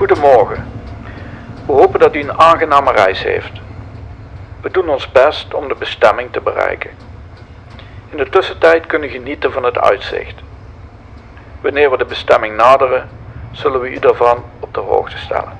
Goedemorgen. We hopen dat u een aangename reis heeft. We doen ons best om de bestemming te bereiken. In de tussentijd kunnen genieten van het uitzicht. Wanneer we de bestemming naderen, zullen we u daarvan op de hoogte stellen.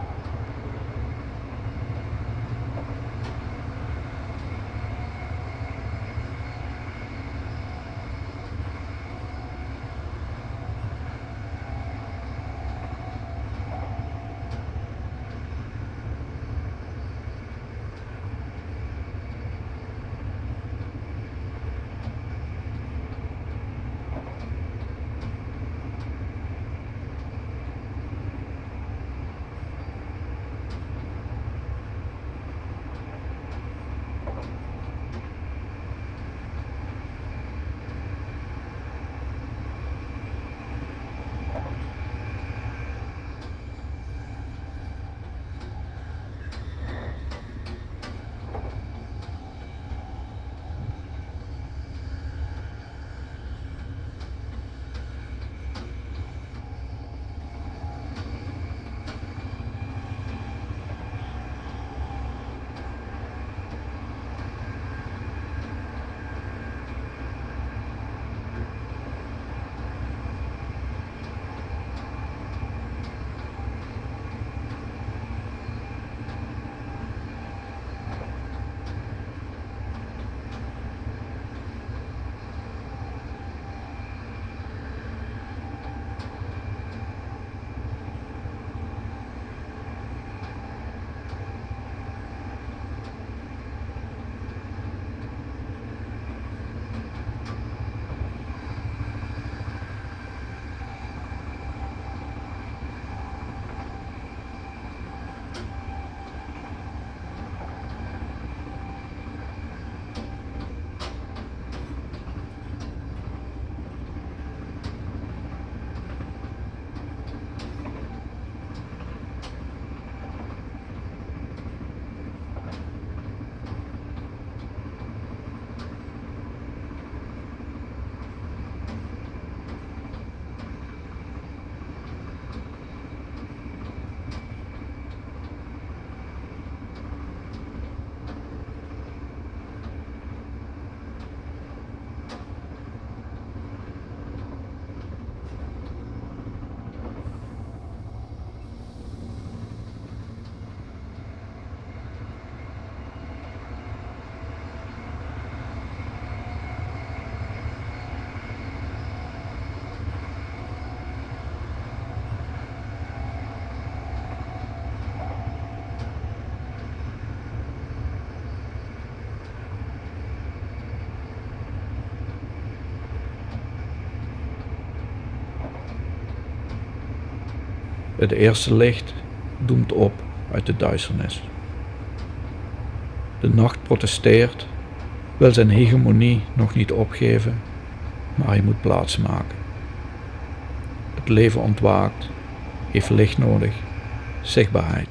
Het eerste licht doemt op uit de duisternis. De nacht protesteert, wil zijn hegemonie nog niet opgeven, maar hij moet plaatsmaken. Het leven ontwaakt, heeft licht nodig, zichtbaarheid.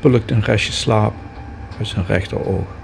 Pulkt een restje slaap uit zijn rechteroog.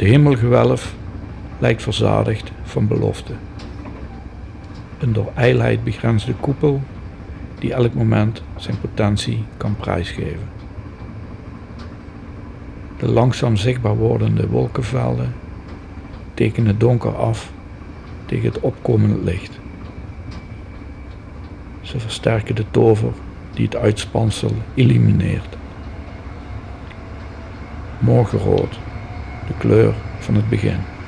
Het hemelgewelf lijkt verzadigd van belofte. Een door ijlheid begrensde koepel die elk moment zijn potentie kan prijsgeven. De langzaam zichtbaar wordende wolkenvelden tekenen donker af tegen het opkomende licht. Ze versterken de tover die het uitspansel illumineert. Morgenrood de kleur van het begin.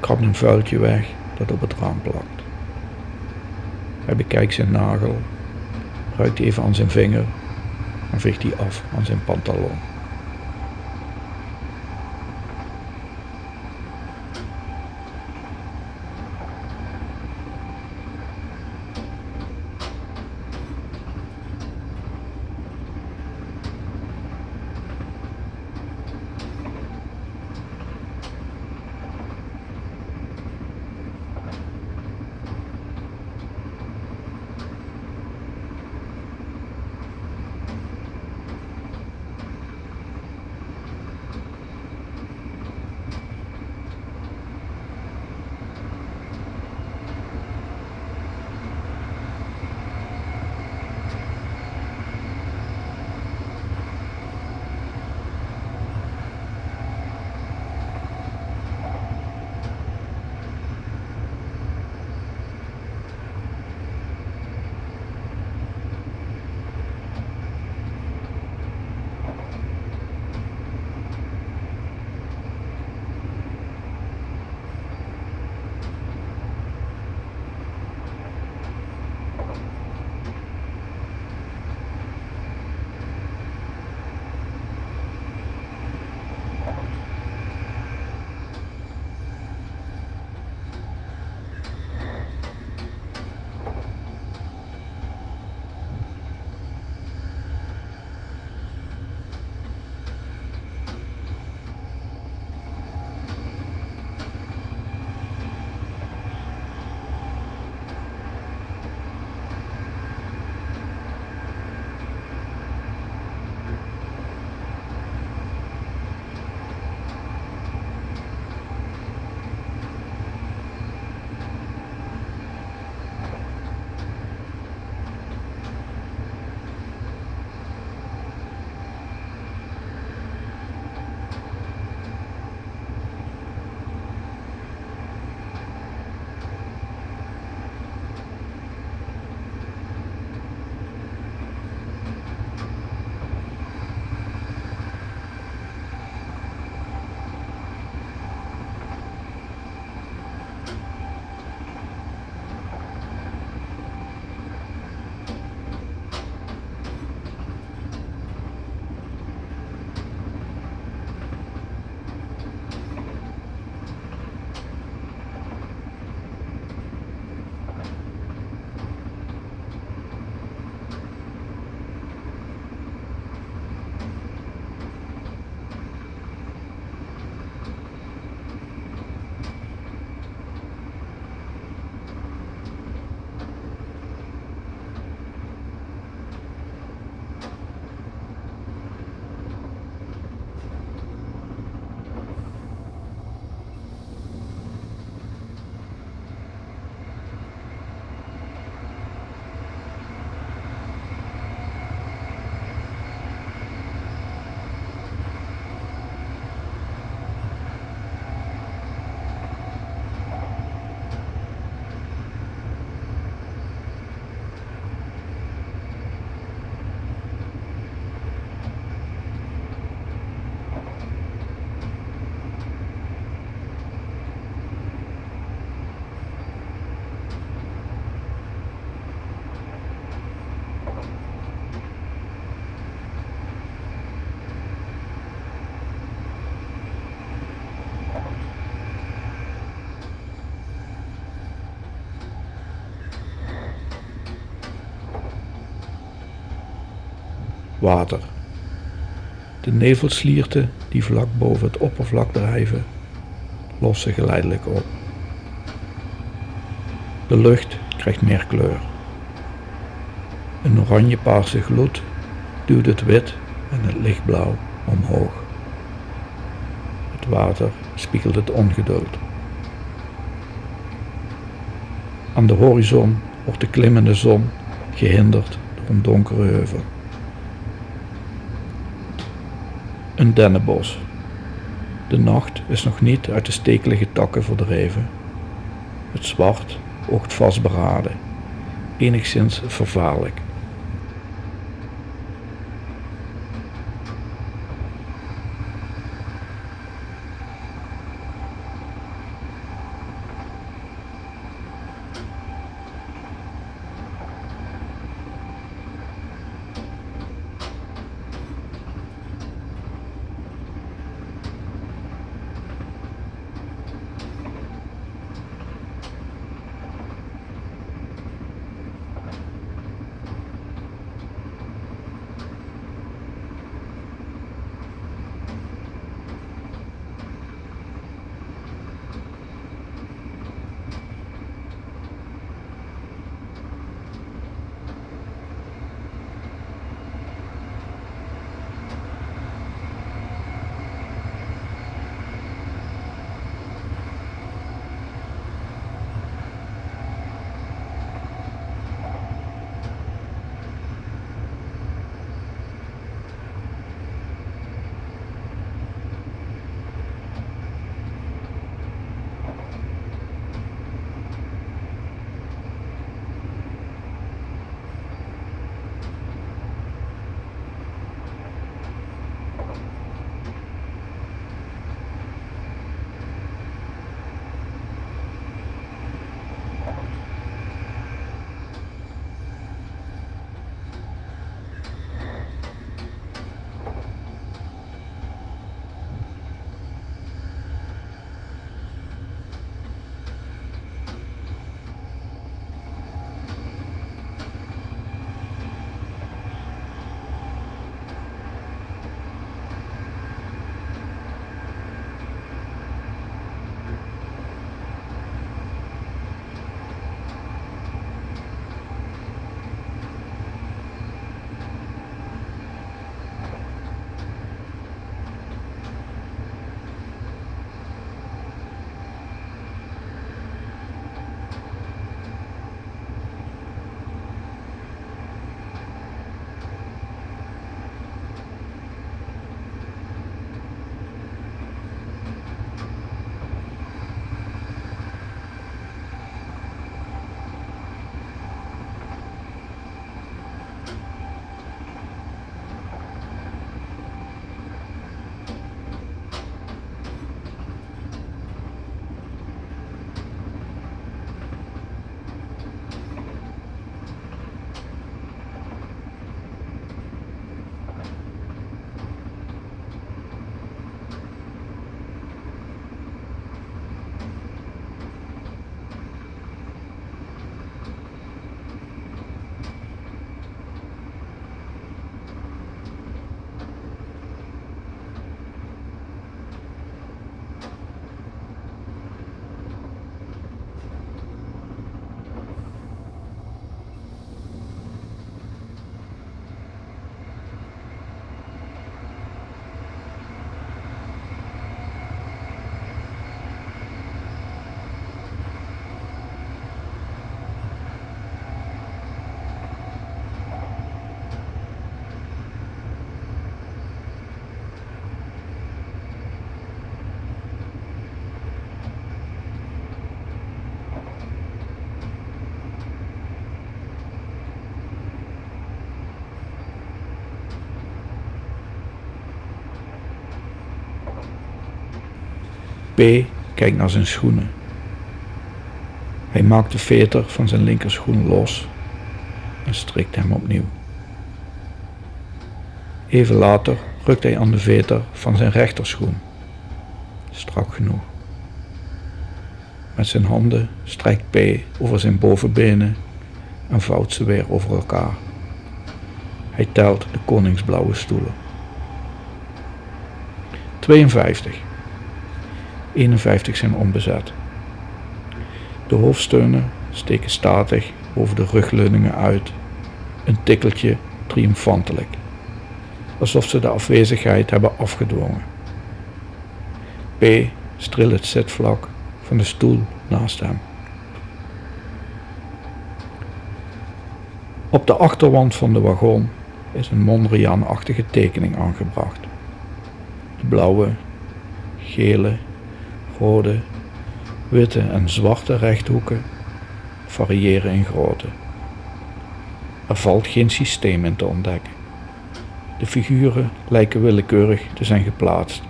Krabt een vuiltje weg dat op het raam plakt. Hij bekijkt zijn nagel, ruikt even aan zijn vinger en veegt die af aan zijn pantalon. Water. De nevelslierten die vlak boven het oppervlak drijven, lossen geleidelijk op. De lucht krijgt meer kleur. Een oranje-paarse gloed duwt het wit en het lichtblauw omhoog. Het water spiegelt het ongeduld. Aan de horizon wordt de klimmende zon gehinderd door een donkere heuvel. Een dennenbos. De nacht is nog niet uit de stekelige takken verdreven. Het zwart oogt vastberaden, enigszins vervaarlijk. P kijkt naar zijn schoenen. Hij maakt de veter van zijn linkerschoen los en strikt hem opnieuw. Even later rukt hij aan de veter van zijn rechterschoen. Strak genoeg. Met zijn handen strijkt P over zijn bovenbenen en vouwt ze weer over elkaar. Hij telt de koningsblauwe stoelen. 52. 51 zijn onbezet. De hoofdsteunen steken statig over de rugleuningen uit, een tikkeltje triomfantelijk, alsof ze de afwezigheid hebben afgedwongen. P stril het zitvlak van de stoel naast hem. Op de achterwand van de wagon is een Mondriaan-achtige tekening aangebracht. De blauwe, gele, rode, witte en zwarte rechthoeken variëren in grootte. Er valt geen systeem in te ontdekken. De figuren lijken willekeurig te zijn geplaatst.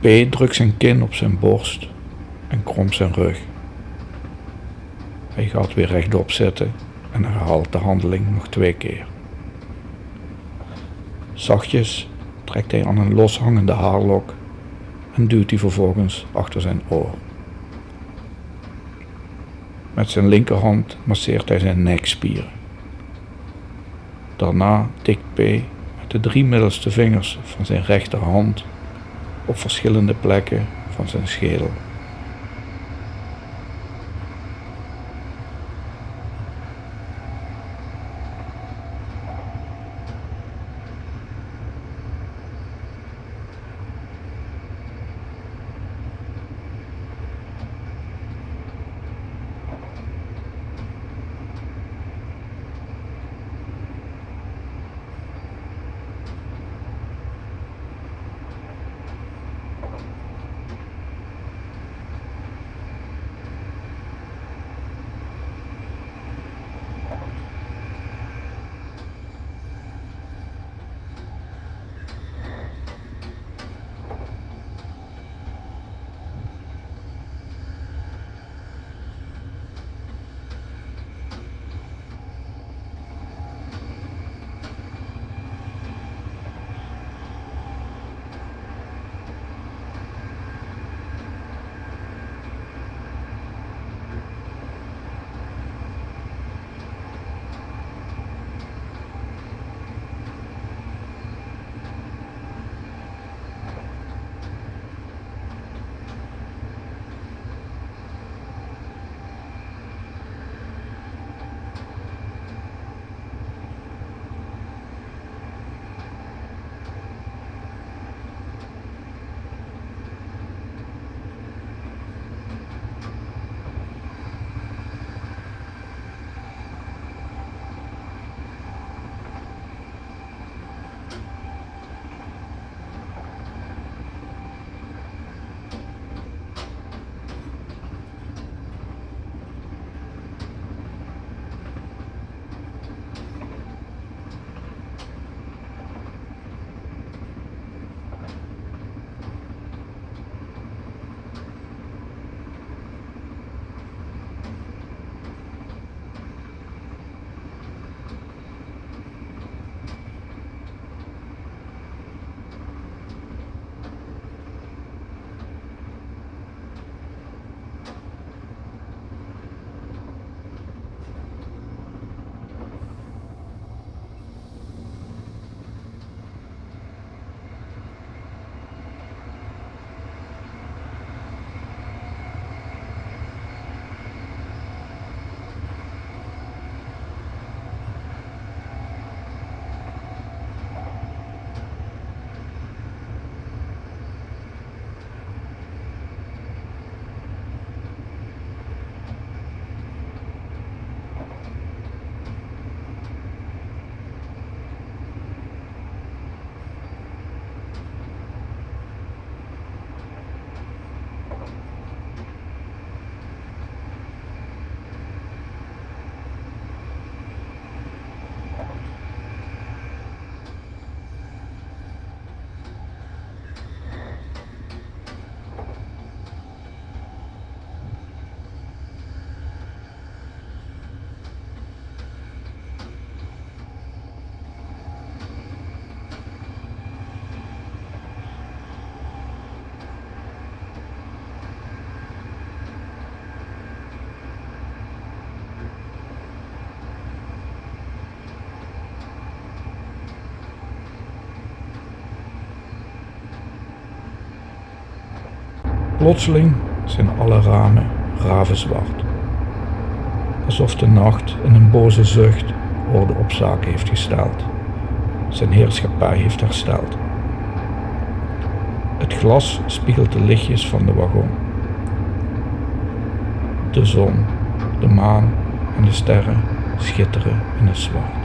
P drukt zijn kin op zijn borst en kromt zijn rug. Hij gaat weer rechtop zitten en herhaalt de handeling nog twee keer. Zachtjes trekt hij aan een loshangende haarlok en duwt die vervolgens achter zijn oor. Met zijn linkerhand masseert hij zijn nekspieren. Daarna tikt P met de drie middelste vingers van zijn rechterhand op verschillende plekken van zijn schedel. Plotseling zijn alle ramen ravenzwart. Alsof de nacht in een boze zucht orde op zaken heeft gesteld. Zijn heerschappij heeft hersteld. Het glas spiegelt de lichtjes van de wagon. De zon, de maan en de sterren schitteren in het zwart.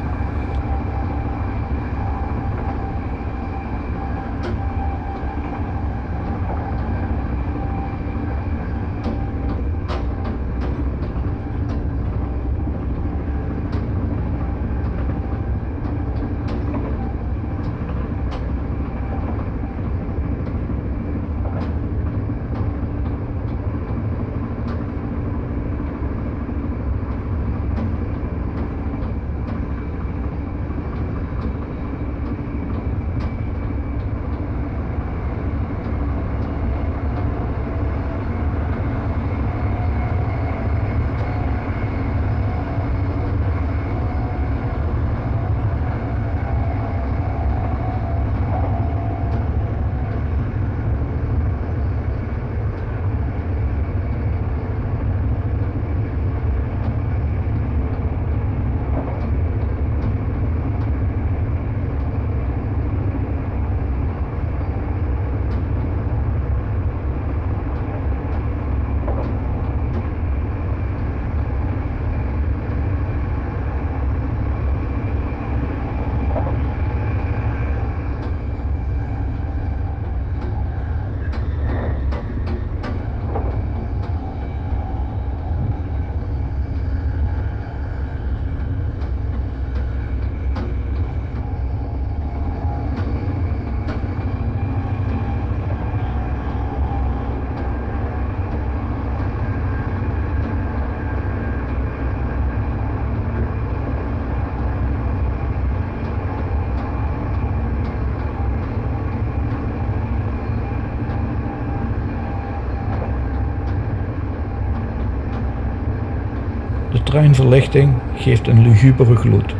Treinverlichting geeft een lugubere gloed.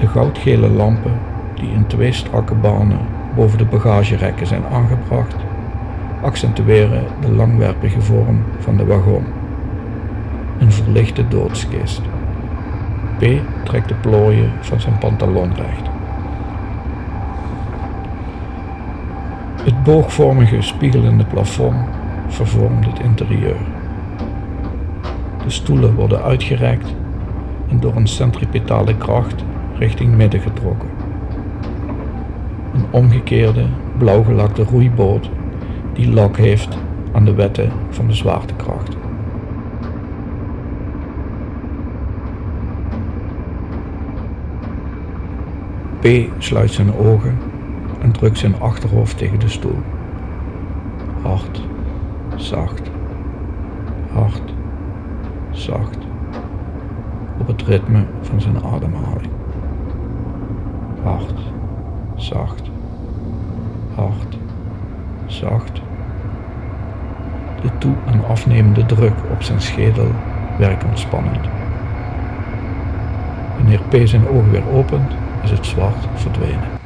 De goudgele lampen, die in twee strakke banen boven de bagagerekken zijn aangebracht, accentueren de langwerpige vorm van de wagon. Een verlichte doodskist. P trekt de plooien van zijn pantalon recht. Het boogvormige spiegelende plafond vervormt het interieur. De stoelen worden uitgerekt en door een centripetale kracht richting midden getrokken. Een omgekeerde, blauwgelakte roeiboot die lak heeft aan de wetten van de zwaartekracht. P sluit zijn ogen en drukt zijn achterhoofd tegen de stoel. Hard, zacht, hard, zacht, op het ritme van zijn ademhaling. Hard, zacht, hard, zacht. De toe- en afnemende druk op zijn schedel werkt ontspannend. Wanneer P zijn ogen weer opent, is het zwart verdwenen.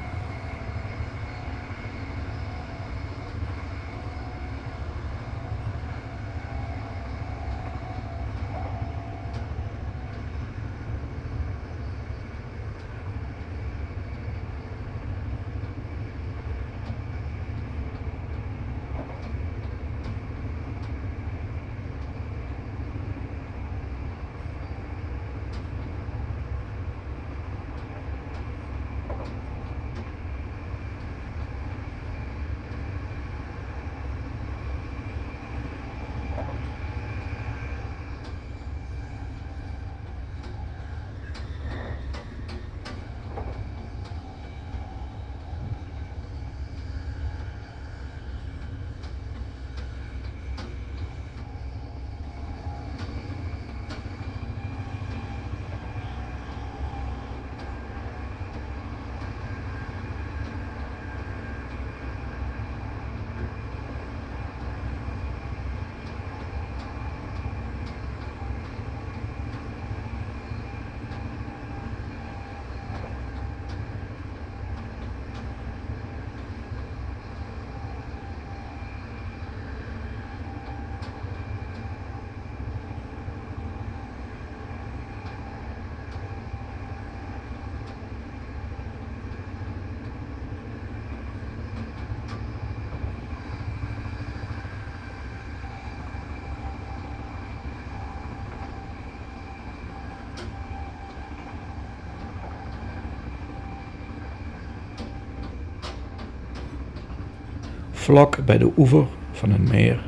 Vlak bij de oever van een meer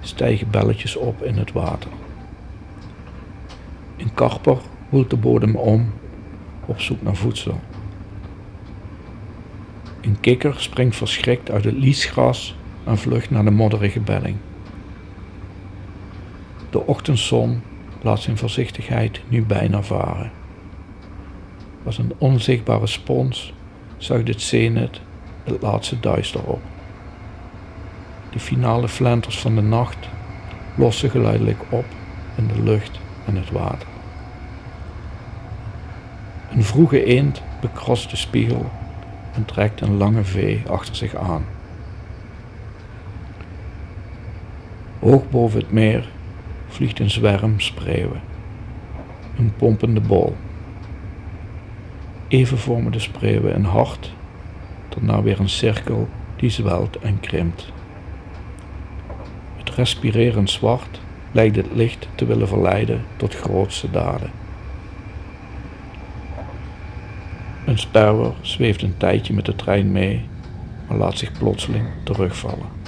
stijgen belletjes op in het water. Een karper woelt de bodem om op zoek naar voedsel. Een kikker springt verschrikt uit het liesgras en vlucht naar de modderige belling. De ochtendzon laat zijn voorzichtigheid nu bijna varen. Als een onzichtbare spons zuigt het zeenet het laatste duister op. De finale flenters van de nacht lossen geleidelijk op in de lucht en het water. Een vroege eend bekrost de spiegel en trekt een lange vee achter zich aan. Hoog boven het meer vliegt een zwerm spreeuwen, een pompende bol. Even vormen de spreeuwen een hart, daarna weer een cirkel die zwelt en krimpt. Respirerend zwart lijkt het licht te willen verleiden tot grootste daden. Een sperwer zweeft een tijdje met de trein mee, maar laat zich plotseling terugvallen.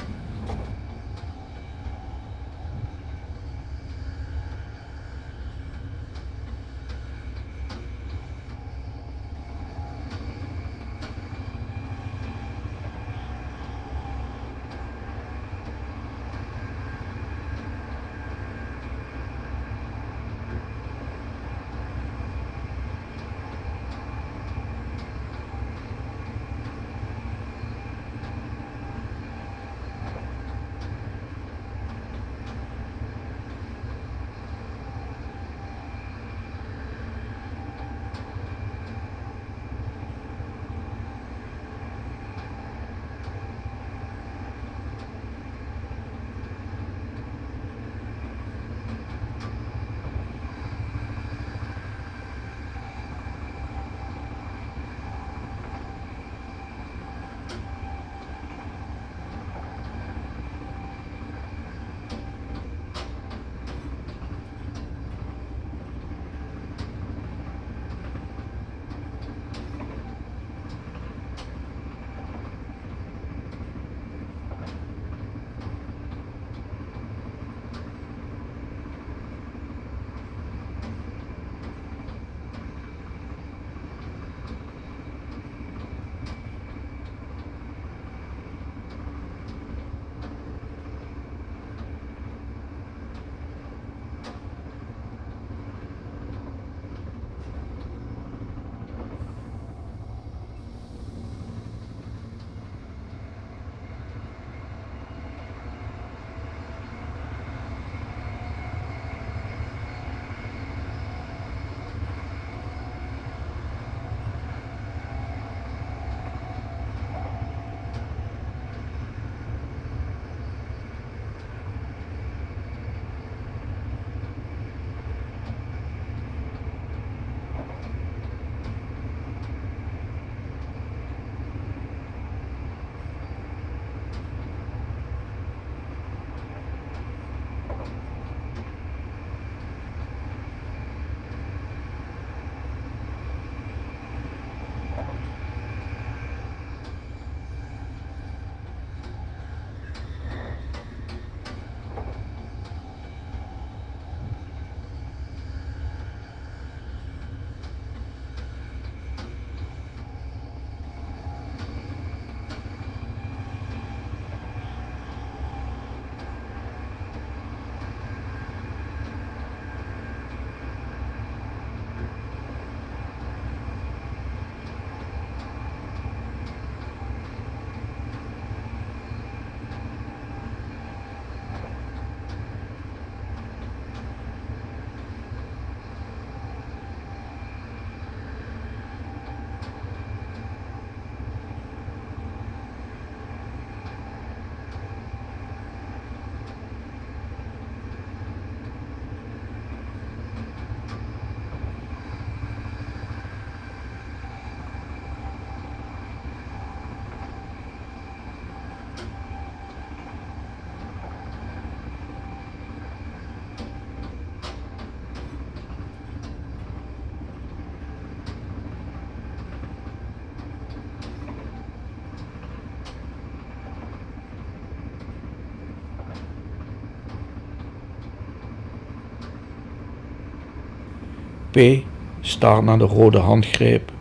P staart naar de rode handgreep,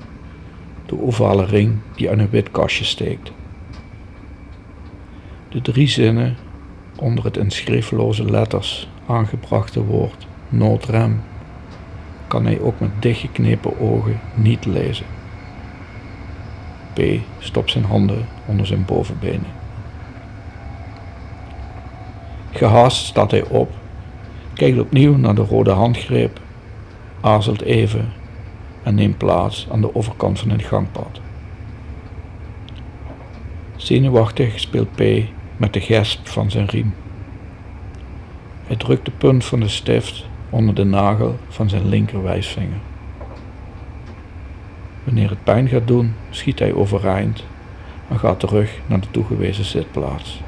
de ovale ring die uit een wit kastje steekt. De drie zinnen onder het in schriftloze letters aangebrachte woord noodrem kan hij ook met dichtgeknepen ogen niet lezen. P stopt zijn handen onder zijn bovenbenen. Gehaast staat hij op, kijkt opnieuw naar de rode handgreep, aarzelt even en neemt plaats aan de overkant van het gangpad. Zenuwachtig speelt P met de gesp van zijn riem. Hij drukt de punt van de stift onder de nagel van zijn linkerwijsvinger. Wanneer het pijn gaat doen, schiet hij overeind en gaat terug naar de toegewezen zitplaats.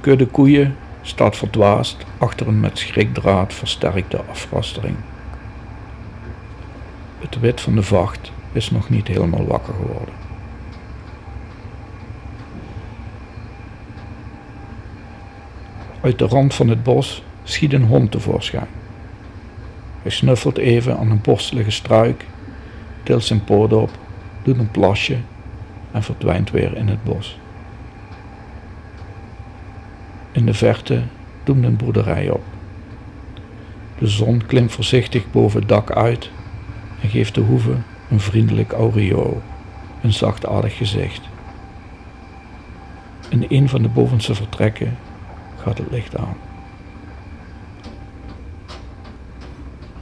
Kudde koeien staat verdwaasd achter een met schrikdraad versterkte afrastering. Het wit van de vacht is nog niet helemaal wakker geworden. Uit de rand van het bos schiet een hond tevoorschijn. Hij snuffelt even aan een borstelige struik, tilt zijn poot op, doet een plasje en verdwijnt weer in het bos. In de verte doemt een boerderij op. De zon klimt voorzichtig boven het dak uit en geeft de hoeve een vriendelijk aureool, een zachtaardig gezicht. In een van de bovenste vertrekken gaat het licht aan.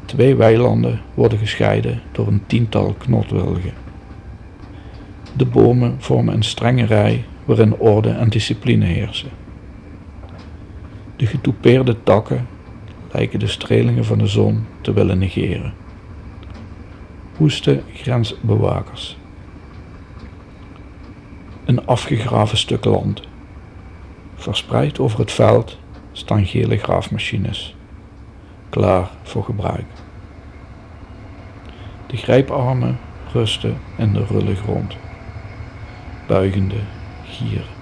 Twee weilanden worden gescheiden door een tiental knotwilgen. De bomen vormen een strenge rij waarin orde en discipline heersen. De getoupeerde takken lijken de strelingen van de zon te willen negeren. Woeste grensbewakers. Een afgegraven stuk land. Verspreid over het veld staan gele graafmachines, klaar voor gebruik. De grijparmen rusten in de rulle grond, buigende gieren.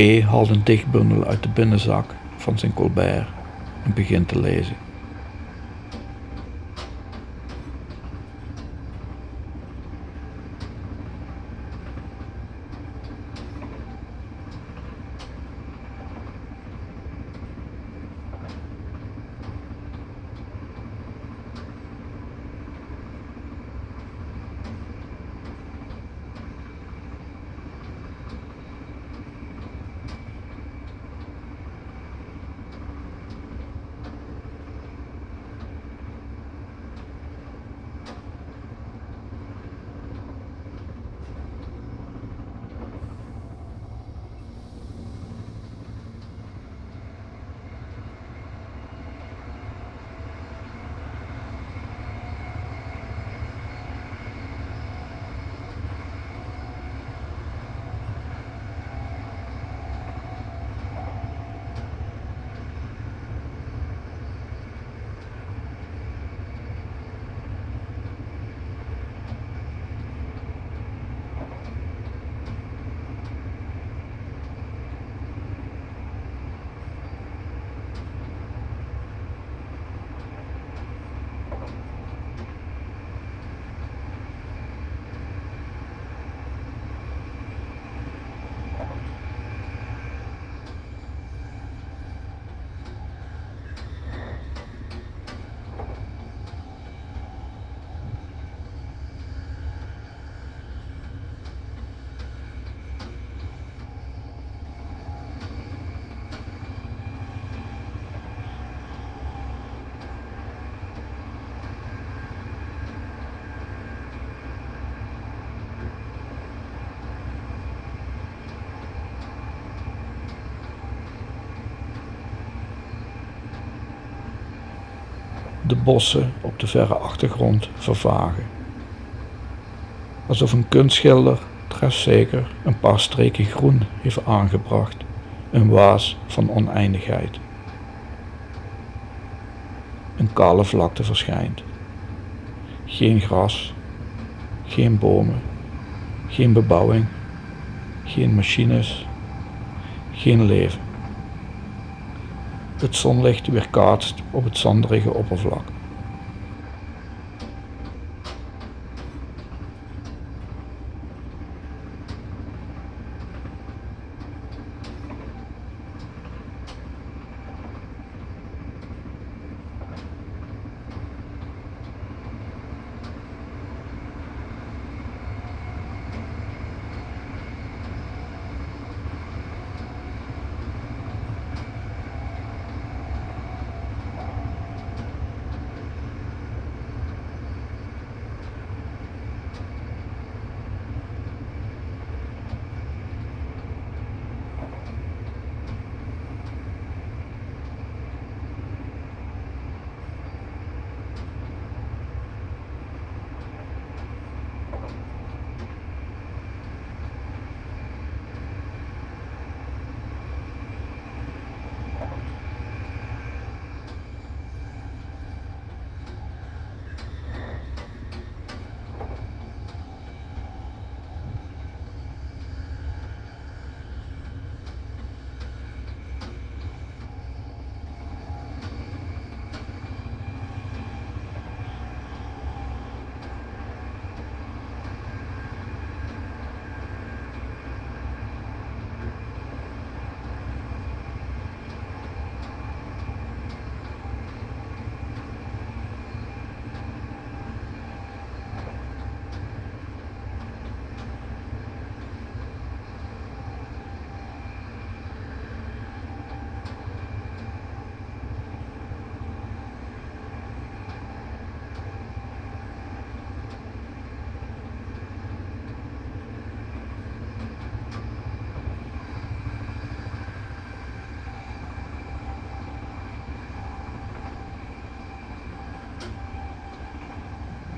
P haalt een dichtbundel uit de binnenzak van zijn colbert en begint te lezen. De bossen op de verre achtergrond vervagen. Alsof een kunstschilder trefzeker een paar streken groen heeft aangebracht, een waas van oneindigheid. Een kale vlakte verschijnt. Geen gras, geen bomen, geen bebouwing, geen machines, geen leven. Het zonlicht weerkaatst op het zanderige oppervlak.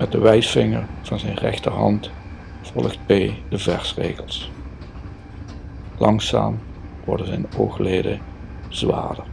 Met de wijsvinger van zijn rechterhand volgt P de versregels. Langzaam worden zijn oogleden zwaarder.